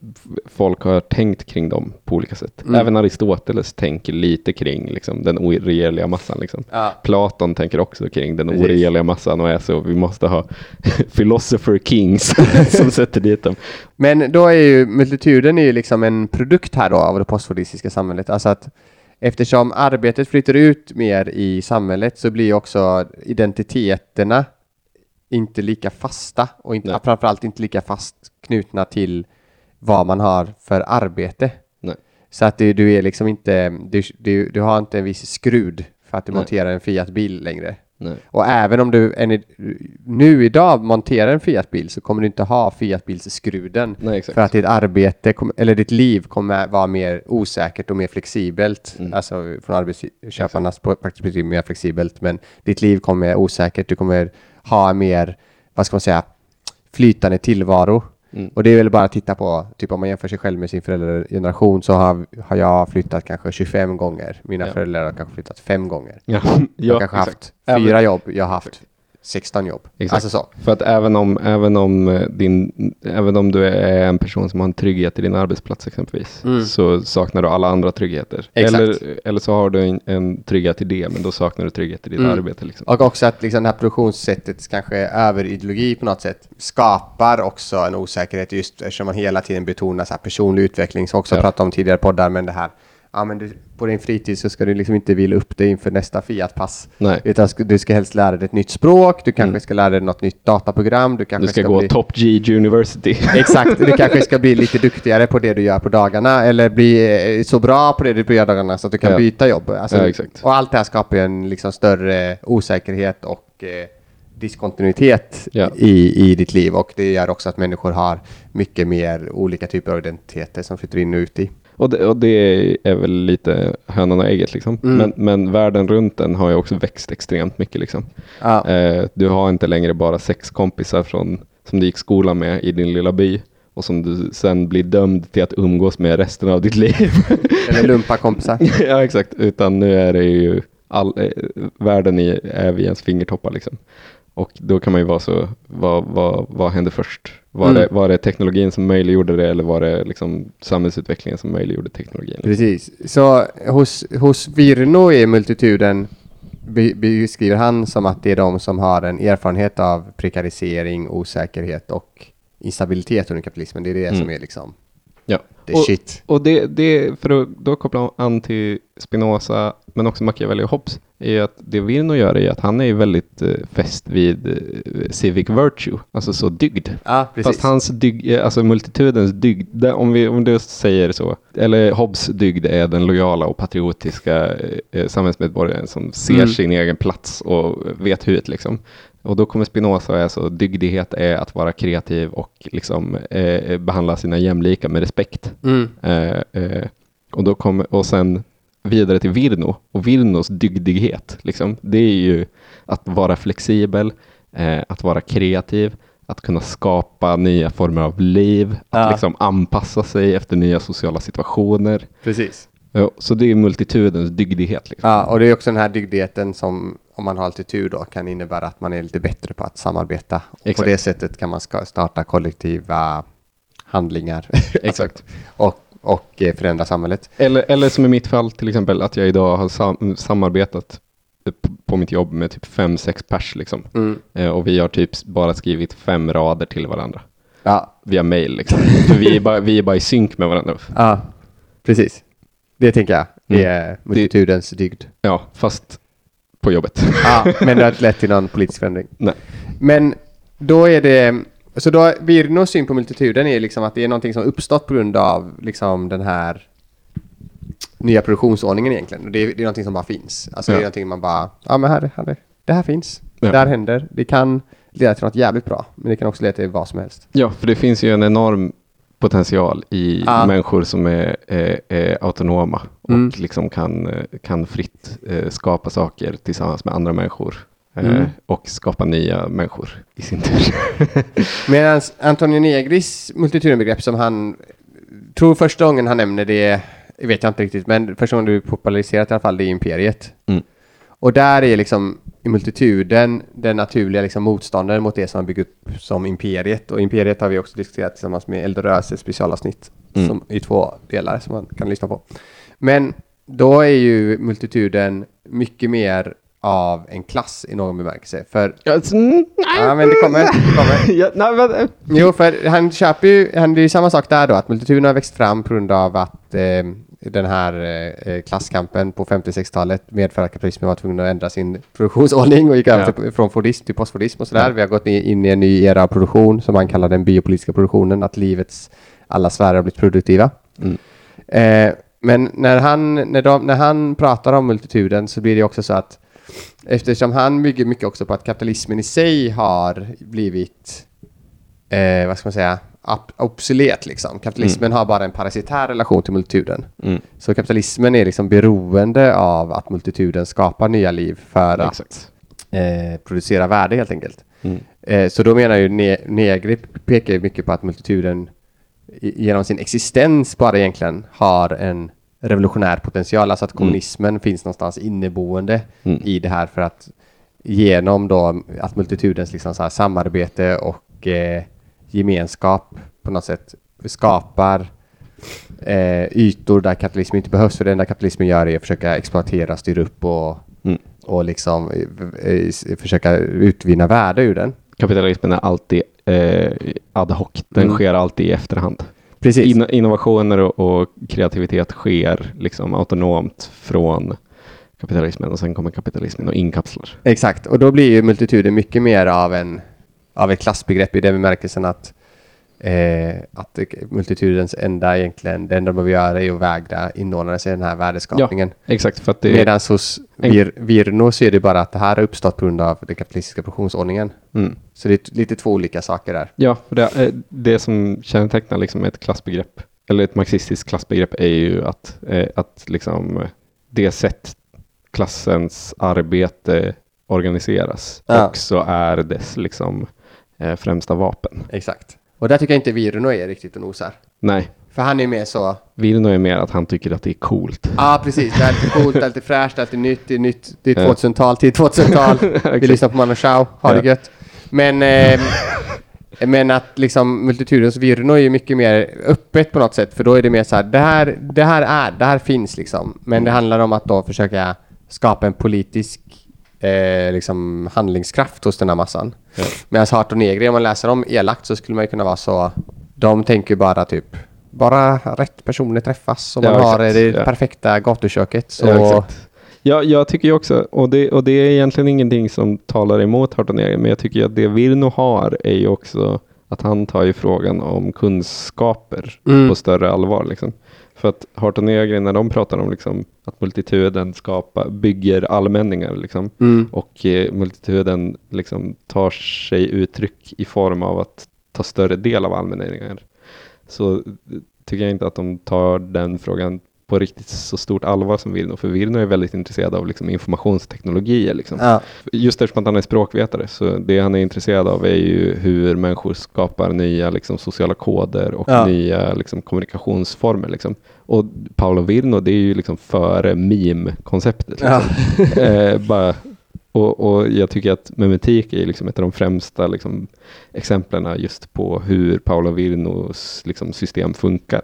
S3: folk har tänkt kring dem på olika sätt.
S2: Mm.
S3: Även Aristoteles tänker lite kring liksom, den oregeliga massan. Liksom.
S2: Ja.
S3: Platon tänker också kring den
S2: Precis.
S3: oregeliga massan och är så, vi måste ha philosopher kings som sätter dit dem.
S2: Men då är ju multituden är ju liksom en produkt här då av det postfordistiska samhället. Alltså att eftersom arbetet flyttar ut mer i samhället så blir också identiteterna inte lika fasta och inte,
S3: Nej.
S2: framförallt inte lika fast knutna till vad man har för arbete.
S3: Nej.
S2: Så att du, du är liksom inte, du, du, du har inte en viss skrud för att du
S3: Nej.
S2: monterar en Fiat-bil längre.
S3: Nej.
S2: Och även om du i, nu idag monterar en Fiat-bil så kommer du inte ha Fiat-bilsskruden. För att ditt arbete, eller ditt liv kommer vara mer osäkert och mer flexibelt.
S3: Mm.
S2: Alltså från arbetsköparnas perspektiv mer flexibelt. Men ditt liv kommer vara osäkert. Du kommer ha mer, vad ska man säga, flytande tillvaro.
S3: Mm.
S2: Och det är väl bara att titta på, typ om man jämför sig själv med sin föräldrageneration så har, har jag flyttat kanske 25 gånger. Mina
S3: Ja.
S2: föräldrar har kanske flyttat fem gånger.
S3: Ja,
S2: Jag har
S3: ja
S2: kanske
S3: exakt.
S2: haft fyra jobb, jag har haft 16 jobb.
S3: Exakt.
S2: Alltså så.
S3: För att även om, även, om eh, din, även om du är en person som har en trygghet i din arbetsplats exempelvis,
S2: Mm.
S3: så saknar du alla andra tryggheter.
S2: Exakt.
S3: Eller, eller så har du en, en trygghet i det, men då saknar du trygghet i ditt
S2: Mm.
S3: arbete. Liksom.
S2: Och också att liksom det här produktionssättets kanske överideologi på något sätt skapar också en osäkerhet just eftersom man hela tiden betonar så personlig utveckling som också
S3: Ja.
S2: pratat om tidigare poddar men det här Ja men du, på din fritid så ska du liksom inte vila upp dig inför nästa Fiat-pass.
S3: Nej.
S2: Utan du ska helst lära dig ett nytt språk, du kanske
S3: Mm.
S2: ska lära dig något nytt dataprogram, du kanske
S3: Du ska, gå
S2: bli...
S3: Top G University.
S2: Exakt, du kanske ska bli lite duktigare på det du gör på dagarna eller bli eh, så bra på det du gör dagarna så att du kan
S3: Ja.
S2: byta jobb. Alltså,
S3: Ja, exakt.
S2: Och allt det här skapar ju en liksom större osäkerhet och eh, diskontinuitet
S3: Ja.
S2: i, i ditt liv och det gör också att människor har mycket mer olika typer av identiteter som flyttar in och ut i.
S3: Och det, och det är väl lite hönan och ägget liksom.
S2: Mm.
S3: Men, men världen runt den har ju också växt extremt mycket liksom.
S2: Ja.
S3: Eh, du har inte längre bara sex kompisar från, som du gick skola med i din lilla by och som du sen blir dömd till att umgås med resten av ditt liv.
S2: Eller lumpa kompisar.
S3: ja, exakt. Utan nu är det ju all, eh, världen i, är vid ens fingertoppar liksom. Och då kan man ju vara så, vad, vad, vad hände först? Var,
S2: Mm.
S3: det, var det teknologin som möjliggjorde det eller var det liksom samhällsutvecklingen som möjliggjorde teknologin?
S2: Precis. Så hos, hos Virno är multituden, be- beskriver han som att det är de som har en erfarenhet av prekarisering, osäkerhet och instabilitet under kapitalismen. Det är det
S3: Mm.
S2: som är liksom
S3: Ja.
S2: the
S3: Och-
S2: shit.
S3: Och det, det, för att då koppla an till Spinoza, men också Machiavelli och Hobbes, är ju att det Virno gör är att han är väldigt eh, fäst vid eh, civic virtue, alltså så dygd.
S2: Precis.
S3: Fast hans dygd, eh, alltså multitudens dygd, om vi om du säger så, eller Hobbes dygd är den lojala och patriotiska samhällsmedborgaren som ser
S2: Mm.
S3: sin egen plats och vet hut liksom. Och då kommer Spinoza och är så, dygdighet är att vara kreativ och liksom eh, behandla sina jämlika med respekt.
S2: Mm.
S3: Eh, eh, och, då kommer, och sen vidare till Virno. Och Virnos dygdighet, liksom, det är ju att vara flexibel, eh, att vara kreativ, att kunna skapa nya former av liv, att
S2: Ja.
S3: liksom anpassa sig efter nya sociala situationer.
S2: Precis.
S3: Ja, så det är multitudens dygdighet. Liksom.
S2: Ja, och det är också den här dygdigheten som, om man har lite tur då, kan innebära att man är lite bättre på att samarbeta. Och på det sättet kan man starta kollektiva handlingar.
S3: Exakt.
S2: och, och eh, förändra samhället.
S3: Eller, eller som i mitt fall till exempel, att jag idag har sam- samarbetat p- på mitt jobb med typ fem, sex pers liksom.
S2: Mm.
S3: Eh, och vi har typ bara skrivit fem rader till varandra.
S2: Ja,
S3: via mail. Liksom. För vi, är bara, vi är bara i synk med varandra.
S2: ja, precis. Det tänker jag
S3: Mm.
S2: är multitudens dygd.
S3: Ja, fast på jobbet.
S2: Ja, men det har inte lett till någon politisk förändring.
S3: Nej.
S2: Men då är det, så då Virnos syn på multituden är liksom att det är någonting som uppstått på grund av liksom den här nya produktionsordningen egentligen. Det är, det är någonting som bara finns. Alltså det är
S3: Ja.
S2: någonting man bara, ja men här, här det här finns.
S3: Ja.
S2: Det här händer. Det kan leda till något jävligt bra, men det kan också leda till vad som helst.
S3: Ja, för det finns ju en enorm potential i
S2: Ja.
S3: människor som är, är, är autonoma och
S2: Mm.
S3: liksom kan, eh, kan fritt eh, skapa saker tillsammans med andra människor. Eh,
S2: Mm.
S3: Och skapa nya människor i sin tur.
S2: Medan Antonio Negris multitudenbegrepp som han tror första gången han nämner det, vet jag inte riktigt, men första gången du populariserat i alla fall, det är imperiet.
S3: Mm.
S2: Och där är liksom i multituden den naturliga liksom motståndaren mot det som har byggt upp som imperiet. Och imperiet har vi också diskuterat tillsammans med Eldorös ett specialavsnitt
S3: Mm.
S2: som, i två delar som man kan lyssna på. Men då är ju multituden mycket mer av en klass i någon bemärkelse. För,
S3: mm,
S2: ja men det kommer, det kommer.
S3: ja, nej, men, eh,
S2: Jo, för han köper ju, han, det är ju samma sak där då, att multituden har växt fram på grund av att eh, den här eh, klasskampen på 50-60-talet medför att kapitalismen var tvungen att ändra sin produktionsordning och gick över
S3: Ja.
S2: från fordism till postfordism och sådär.
S3: Ja.
S2: Vi har gått in, in i en ny era av produktion som man kallar den biopolitiska produktionen, att livets alla sfärer har blivit produktiva.
S3: Mm.
S2: Eh, men när han, när, de, när han pratar om multituden så blir det också så att eftersom han bygger mycket också på att kapitalismen i sig har blivit, eh, vad ska man säga, ob- obsolet liksom. Kapitalismen har bara en parasitär relation till multituden.
S3: mm,
S2: Så kapitalismen är liksom beroende av att multituden skapar nya liv för att
S3: exakt.
S2: eh, producera värde helt enkelt.
S3: Mm.
S2: Eh, så då menar ju ne- Negri pekar ju mycket på att multituden genom sin existens bara egentligen har en revolutionär potential, alltså att kommunismen finns någonstans inneboende
S3: Mm.
S2: i det här för att genom då att multitudens liksom så här samarbete och eh, gemenskap på något sätt skapar eh, ytor där kapitalismen inte behövs, för det enda kapitalismen gör är att försöka exploatera, styra upp och,
S3: Mm.
S2: och liksom eh, försöka utvinna värde ur den.
S3: Kapitalismen är alltid eh, ad hoc. Den
S2: Mm.
S3: sker alltid i efterhand.
S2: Precis.
S3: In, innovationer och, och kreativitet sker liksom autonomt från kapitalismen och sen kommer kapitalismen och inkapslar.
S2: Exakt, och då blir ju multituden mycket mer av, en, av ett klassbegrepp i den bemärkelsen att, eh, att multitudens enda egentligen, det enda de behöver göra är att vägra inordna sig i den här värdeskapningen.
S3: Exakt, för att det
S2: Medan hos Vir, Virno så är det bara att det här har uppstått på grund av den kapitalistiska produktionsordningen.
S3: Mm.
S2: Så det är lite två olika saker där.
S3: Ja, det, eh, det som kännetecknar liksom ett klassbegrepp eller ett marxistiskt klassbegrepp är ju att, eh, att liksom eh, det sätt klassens arbete organiseras
S2: Ja.
S3: också är dess liksom främsta vapen.
S2: Exakt. Och där tycker jag inte Viruno är riktigt och nosar.
S3: Nej,
S2: För han är mer så,
S3: Virno är mer att han tycker att det är coolt.
S2: ja precis, det är lite coolt, det är lite fräscht, det är lite nytt, det är nytt, det är
S3: Ja.
S2: 2000-tal, till 2000-tal. Vi lyssnar på Manu Chao, ha det gött. Men, eh, men att liksom multitudens Virno är ju mycket mer öppet på något sätt, för då är det mer så här, det här, det här är, det här finns liksom. Men det handlar om att då försöka skapa en politisk eh, liksom handlingskraft hos den här massan.
S3: Ja.
S2: Medan Hart och Negri, om man läser dem elakt så skulle man ju kunna vara så, de tänker bara typ, bara rätt personer träffas och man
S3: Ja,
S2: har det
S3: Ja.
S2: perfekta gatuköket. Så,
S3: Ja. Ja, jag tycker ju också, och det, och det är egentligen ingenting som talar emot Hartonegri, men jag tycker att det Virno har är ju också att han tar ju frågan om kunskaper
S2: Mm.
S3: på större allvar. Liksom. För att Hartonegri, när de pratar om liksom, att multituden skapar, bygger allmänningar liksom,
S2: Mm.
S3: och eh, multituden liksom, tar sig uttryck i form av att ta större del av allmänningar, så eh, tycker jag inte att de tar den frågan på riktigt så stort allvar som Virno, för Virno är väldigt intresserad av liksom, informationsteknologier. Liksom.
S2: Ja.
S3: Just eftersom att han är språkvetare, så det han är intresserad av är ju hur människor skapar nya liksom, sociala koder och
S2: Ja.
S3: nya liksom, kommunikationsformer. Liksom. Och Paolo Virno, det är ju liksom före meme-konceptet.
S2: Ja.
S3: Liksom. eh, bara, och, och jag tycker att memetik är liksom ett av de främsta liksom, exemplen just på hur Paolo Virnos liksom, system funkar.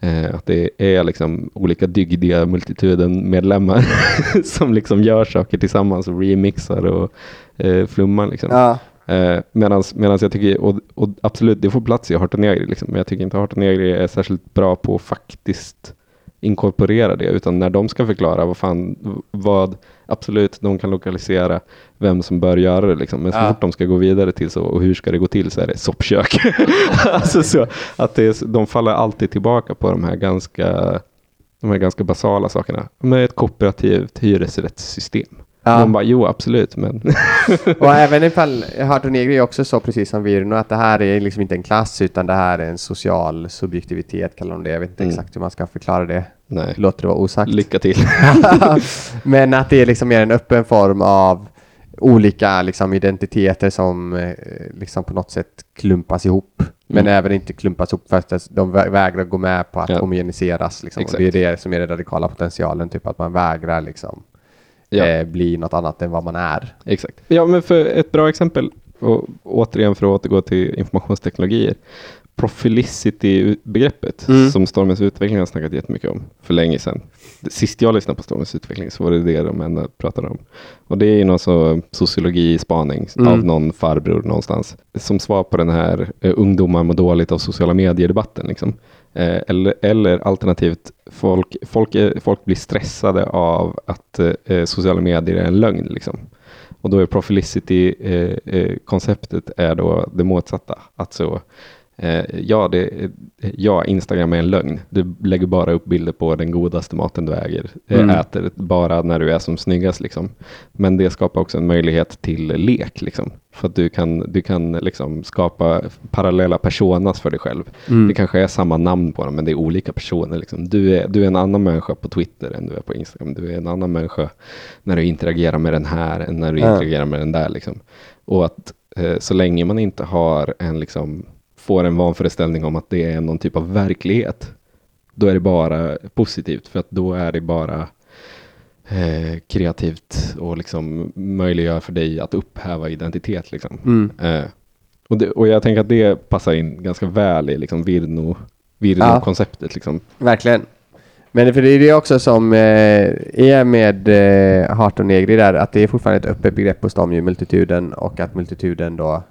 S3: Eh, att det är liksom olika dygdiga multituden-medlemmar som liksom gör saker tillsammans och remixar och eh, flummar. Liksom.
S2: Ja.
S3: Eh, medans jag tycker, och, och absolut det får plats i Hartonegri, liksom, men jag tycker inte Hartonegri är särskilt bra på att faktiskt inkorporera det, utan när de ska förklara vad fan, vad, absolut, de kan lokalisera vem som bör göra det, liksom. men så
S2: Ja.
S3: fort de ska gå vidare till så, och hur ska det gå till, så är det soppkök. alltså så, att det är, de faller alltid tillbaka på de här ganska, de här ganska basala sakerna, med ett kooperativt hyresrättssystem.
S2: Ja.
S3: Man bara, jo absolut, men
S2: Och även ifall Hart Negri också så precis som Virno att det här är liksom inte en klass utan det här är en social subjektivitet kallar de det. Jag vet inte
S3: Mm.
S2: exakt hur man ska förklara det.
S3: Nej.
S2: Låter det vara osagt.
S3: Lycka till.
S2: Men att det är liksom mer en öppen form av olika liksom identiteter som eh, liksom på något sätt klumpas ihop. Men
S3: Mm.
S2: även inte klumpas ihop för att de vä- vägrar gå med på att
S3: Ja.
S2: homogeniseras. Liksom. Det är det som är den radikala potentialen, typ att man vägrar liksom,
S3: Ja.
S2: eh, bli något annat än vad man är.
S3: Exakt. Ja, men för ett bra exempel, och återigen för att återgå till informationsteknologier, Profilicity-begreppet
S2: Mm.
S3: som Stormens utveckling har snackat jättemycket om för länge sedan. Sist jag lyssnade på Stormens utveckling så var det det de enda pratade om. Och det är ju någon så sociologi-spaning
S2: Mm.
S3: av någon farbror någonstans som svar på den här eh, ungdomar mår dåligt av sociala medier-debatten. Liksom. Eh, eller, eller alternativt, folk, folk, är, folk blir stressade av att eh, sociala medier är en lögn. Liksom. Och då är profilicity-konceptet är då det motsatta. Att så, eh, ja, det, ja, Instagram är en lögn. Du lägger bara upp bilder på den godaste maten du äger, eh,
S2: Mm.
S3: äter bara när du är som snyggast. Liksom. Men det skapar också en möjlighet till lek. Liksom. För att du kan, du kan liksom skapa parallella personas för dig själv.
S2: Mm.
S3: Det kanske är samma namn på dem, men det är olika personer. Liksom. Du, är, du är en annan människa på Twitter än du är på Instagram. Du är en annan människa när du interagerar med den här än när du
S2: Ja.
S3: interagerar med den där. Liksom. Och att eh, så länge man inte har en, liksom, får en vanföreställning om att det är någon typ av verklighet, då är det bara positivt. För att då är det bara eh, kreativt och liksom möjliggör för dig att upphäva identitet. Liksom.
S2: Mm.
S3: Eh, och, det, och jag tänker att det passar in ganska väl i liksom Virno, Virno-konceptet. Liksom.
S2: Verkligen. Men för det är det också som eh, är med eh, Hart och Negri där, att det är fortfarande ett öppet begrepp hos dem ju, multituden, och att multituden då,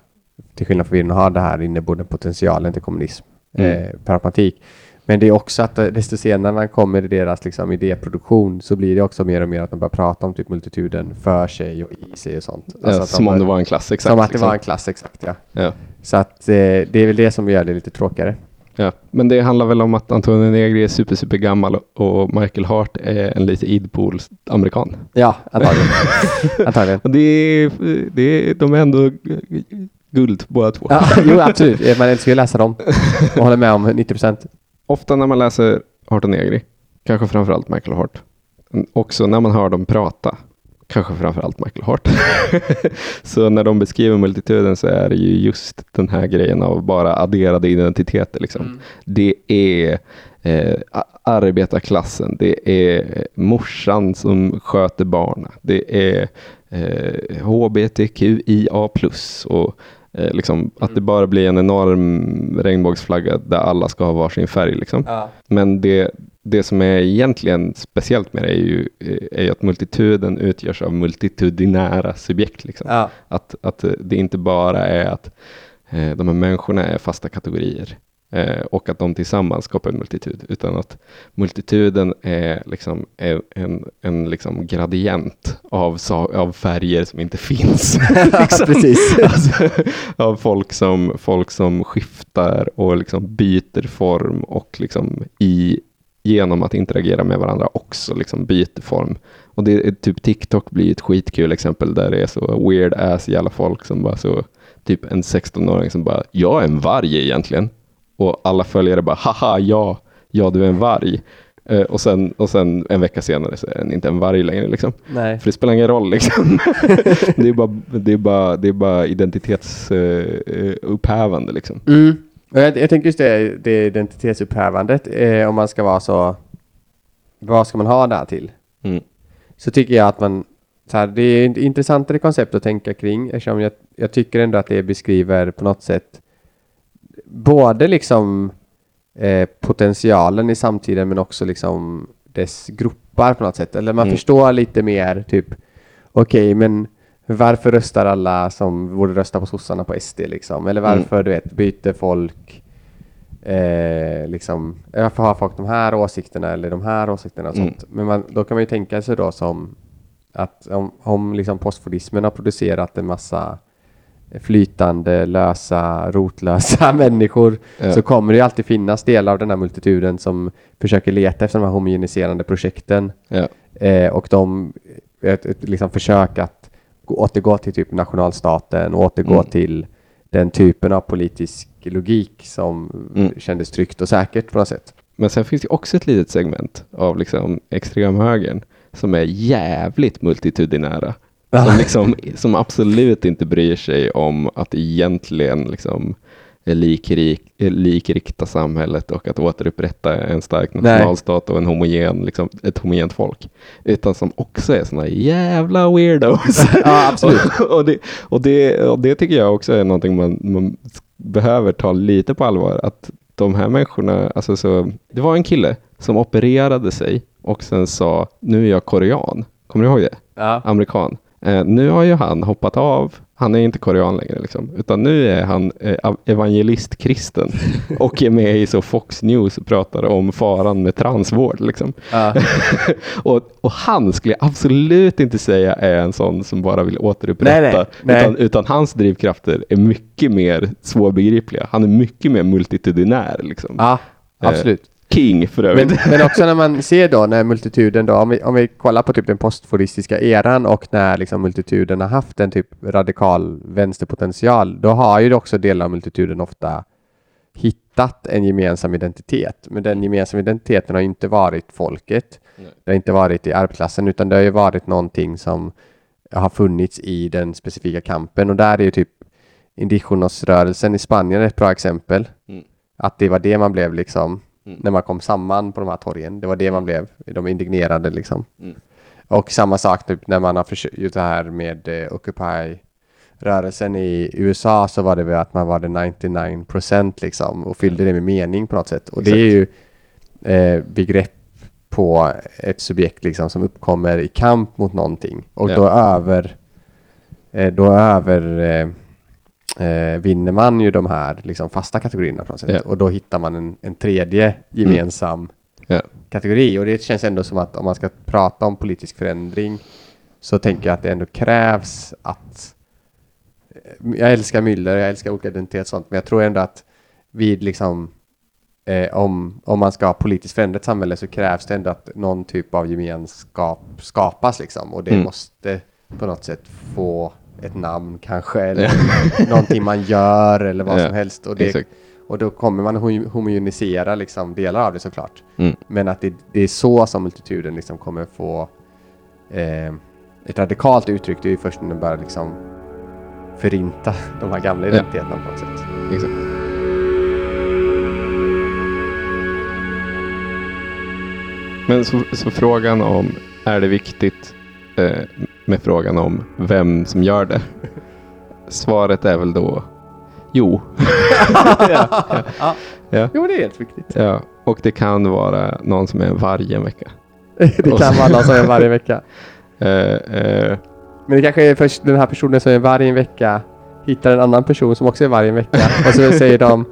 S2: till skillnad från Virno, har det här inneboende potentialen till kommunism
S3: Mm.
S2: eh, per automatik. Men det är också att eh, desto senare man kommer i deras liksom, idéproduktion så blir det också mer och mer att de börjar prata om typ multituden för sig och i sig och sånt.
S3: Ja,
S2: Alltså de
S3: som om
S2: bör-
S3: det var en klass, exakt.
S2: Som att det
S3: liksom.
S2: var en klass, exakt ja.
S3: ja.
S2: Så att eh, det är väl det som gör det lite tråkigare.
S3: Ja. Men det handlar väl om att Antonio Negri är super, super gammal och Michael Hart är en lite idpool-amerikan.
S2: Ja, antagligen. antagligen.
S3: Det är, det de är ändå guld båda två.
S2: Ja, jo, absolut. Man älskar ju att läsa dem och håller med om 90 procent.
S3: ofta när man läser Hart och Negri, kanske framförallt Michael Hart, också när man hör dem prata, kanske framförallt Michael Hart. så när de beskriver multituden så är det ju just den här grejen av bara adderade identiteter. Liksom. Mm. Det är eh, arbetarklassen, det är morsan som sköter barnen, det är eh, HBTQIA+, och eh, liksom, att det mm. bara blir en enorm regnbågsflagga där alla ska ha varsin färg. Liksom. Ja. Men det, det som är egentligen speciellt med det är ju, är ju att multituden utgörs av multitudinära subjekt. Liksom. Ja. Att, att det inte bara är att eh, de här människorna är fasta kategorier eh, och att de tillsammans skapar en multitud, utan att multituden är liksom en, en, en liksom gradient av, av färger som inte finns. liksom. Precis. Alltså, av folk som, folk som skiftar och liksom byter form och liksom i genom att interagera med varandra också liksom byter form. Och det är typ TikTok blir ett skitkul exempel där det är så weird ass jävla folk som bara så, typ en 16-åring som bara, jag är en varg egentligen. Och alla följare bara, haha, ja, ja du är en varg. Uh, och, sen, och sen en vecka senare så är den inte en varg längre. Liksom. Nej. För det spelar ingen roll. Liksom. det, är bara, det, är bara, det är bara identitetsupphävande. Liksom.
S2: Mm. Jag, jag tänker just det, det identitetsupphävandet, eh, om man ska vara så, vad ska man ha där till? Mm. Så tycker jag att man, så här, det är ett intressantare koncept att tänka kring, eftersom jag, jag tycker ändå att det beskriver på något sätt både liksom eh, potentialen i samtiden men också liksom dess gropar på något sätt. Eller man mm. förstår lite mer typ, okej okay, men varför röstar alla som borde rösta på sossarna på SD liksom? Eller mm. varför, mm. du vet, byter folk eh, liksom, varför har folk de här åsikterna eller de här åsikterna och mm. sånt? Men man, då kan man ju tänka sig då som att om, om liksom postfordismen har producerat en massa flytande, lösa, rotlösa människor ja. så kommer det alltid finnas delar av den här multituden som försöker leta efter de här homogeniserande projekten. Ja. Eh, och de, ett, ett liksom försök att återgå till typ nationalstaten och återgå mm. till den typen av politisk logik som mm. kändes tryggt och säkert på något sätt.
S3: Men sen finns det också ett litet segment av liksom extremhögern som är jävligt multitudinära. Som, liksom, som absolut inte bryr sig om att egentligen liksom likrik, likrikta samhället och att återupprätta en stark nationalstat och en homogen, liksom, ett homogent folk. Utan som också är sådana jävla weirdos.
S2: ja, absolut.
S3: och, och, det, och, det, och det tycker jag också är någonting man, man behöver ta lite på allvar. Att de här människorna, alltså så, det var en kille som opererade sig och sen sa, nu är jag korean. Kommer du ihåg det? Ja. Amerikan. Eh, nu har ju han hoppat av han är inte korean längre, liksom. utan nu är han eh, evangelistkristen och är med i så Fox News och pratar om faran med transvård. Liksom. Uh. och, och, han skulle jag absolut inte säga är en sån som bara vill återupprätta, nej, nej, utan, utan, hans drivkrafter är mycket mer svårbegripliga. Han är mycket mer multitudinär. Liksom.
S2: Ja, absolut.
S3: King för övrigt.
S2: Men, men, också när man ser då när multituden då, om vi, om vi kollar på typ den postforistiska eran och när liksom multituden har haft en typ radikal vänsterpotential, då har ju också delar av multituden ofta hittat en gemensam identitet. Men den gemensamma identiteten har inte varit folket. Nej. Det har inte varit i arbetarklassen utan det har ju varit någonting som har funnits i den specifika kampen och där är ju typ Indigenos-rörelsen i Spanien ett bra exempel. Mm. Att det var det man blev liksom Mm. När man kom samman på de här torgen. Det var det man blev. De indignerade liksom. Mm. Och samma sak typ när man har försökt det här med eh, Occupy rörelsen i USA så var det väl att man var det 99% liksom och fyllde det med mening på något sätt. Och Exakt. det är ju eh, begrepp på ett subjekt liksom som uppkommer i kamp mot någonting och ja. då över eh, då över eh, vinner man ju de här liksom, fasta kategorierna på något sätt. Yeah. Och då hittar man en, en tredje gemensam mm. yeah. kategori. Och det känns ändå som att om man ska prata om politisk förändring så tänker jag att det ändå krävs att eh, jag älskar myller, jag älskar olika identitet och sånt, men jag tror ändå att vid liksom eh, om, om man ska ha politiskt förändra ett samhälle så krävs det ändå att någon typ av gemenskap skapas liksom och det mm. måste på något sätt få ett namn kanske eller någonting man gör eller vad som helst. Och det, Och då kommer man ho- homogenisera liksom delar av det såklart.
S3: Mm.
S2: Men att det, det är så som multituden liksom kommer få eh, ett radikalt uttryck. Det är ju först när den börjar liksom förinta de här gamla identiteterna på något sätt.
S3: Exakt. Men så, så frågan om, är det viktigt eh, med frågan om vem som gör det? Svaret är väl då, jo. ja,
S2: Ja.
S3: Ja.
S2: Jo, det är helt viktigt.
S3: ja. Och det kan vara någon som är en varg en vecka.
S2: det kan vara någon som är varje vecka.
S3: Eh, eh,
S2: Men det kanske är först den här personen som är varje vecka hittar en annan person som också är varje vecka. Och så säger de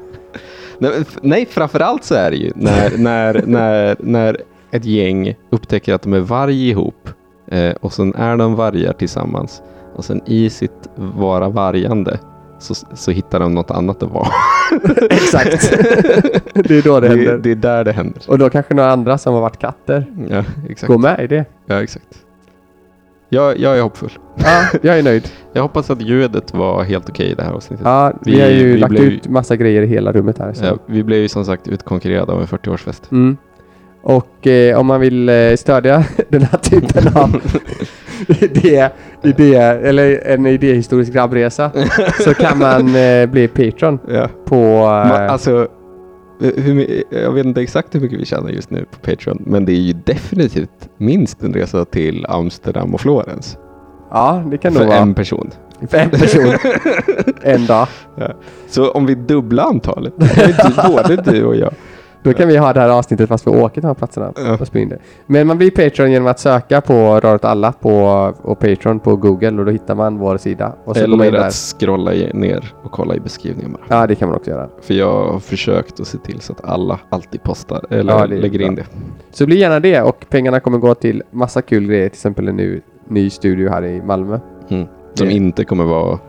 S3: nej, framförallt så är det ju när, när, när, när ett gäng upptäcker att de är varg ihop eh, och sen är de vargar tillsammans och sen i sitt vara vargande så, så hittar de något annat att vara.
S2: exakt. det är då det
S3: Det,
S2: händer.
S3: det är där det händer.
S2: Och då kanske några andra som har varit katter
S3: Ja, exakt.
S2: går med i det.
S3: Ja, exakt. Jag, jag är hoppfull.
S2: Ja, jag är nöjd.
S3: Jag hoppas att ljudet var helt okej i det här avsnittet.
S2: Ja, vi,
S3: Vi-
S2: har ju
S3: vi
S2: lagt
S3: blev-
S2: ut massa grejer i hela rummet här. Så.
S3: Ja, vi blev ju som sagt utkonkurrerade av en 40-årsfest.
S2: Mm. Och eh, om man vill eh, stödja den här typen av idé, idé, eller en idéhistorisk grabbresa så kan man eh, bli Patreon
S3: Ja.
S2: på...
S3: Ma,
S2: Eh,
S3: alltså, hur, my- jag vet inte exakt hur mycket vi tjänar just nu på Patreon, men det är ju definitivt minst en resa till Amsterdam och Florens.
S2: ja, det kan nog
S3: För
S2: vara.
S3: en person.
S2: För en person. en dag.
S3: Så om vi dubblar antalet, det både du och jag.
S2: Då kan vi ha det här avsnittet fast vi åker till de här platserna
S3: Ja.
S2: och spela in det. Men man blir Patreon genom att söka på Röret Alla på, och Patreon på Google och då hittar man vår sida. Och så går man in
S3: Eller att scrolla ner och kolla i beskrivningen bara.
S2: Ja, det kan man också göra.
S3: För jag har försökt att se till så att alla alltid postar eller
S2: Ja,
S3: lägger in
S2: bra.
S3: det.
S2: Så bli gärna det och pengarna kommer gå till massa kul grejer. Till exempel en ny, ny studio här i Malmö.
S3: Mm. Som
S2: Det-
S3: inte kommer vara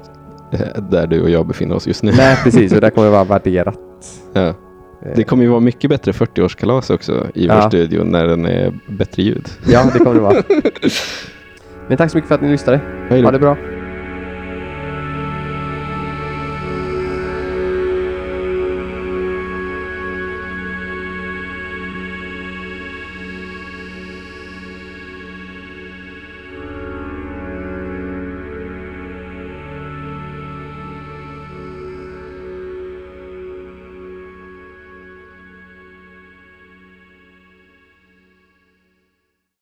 S3: eh, där du och jag befinner oss just nu.
S2: Nej, precis. Och där kommer det vara värderat.
S3: Ja. Det kommer ju vara mycket bättre 40-årskalas också i
S2: Ja.
S3: vår studio när den är bättre ljud.
S2: Ja, det kommer det vara. Men tack så mycket för att ni lyssnade. Ha det bra.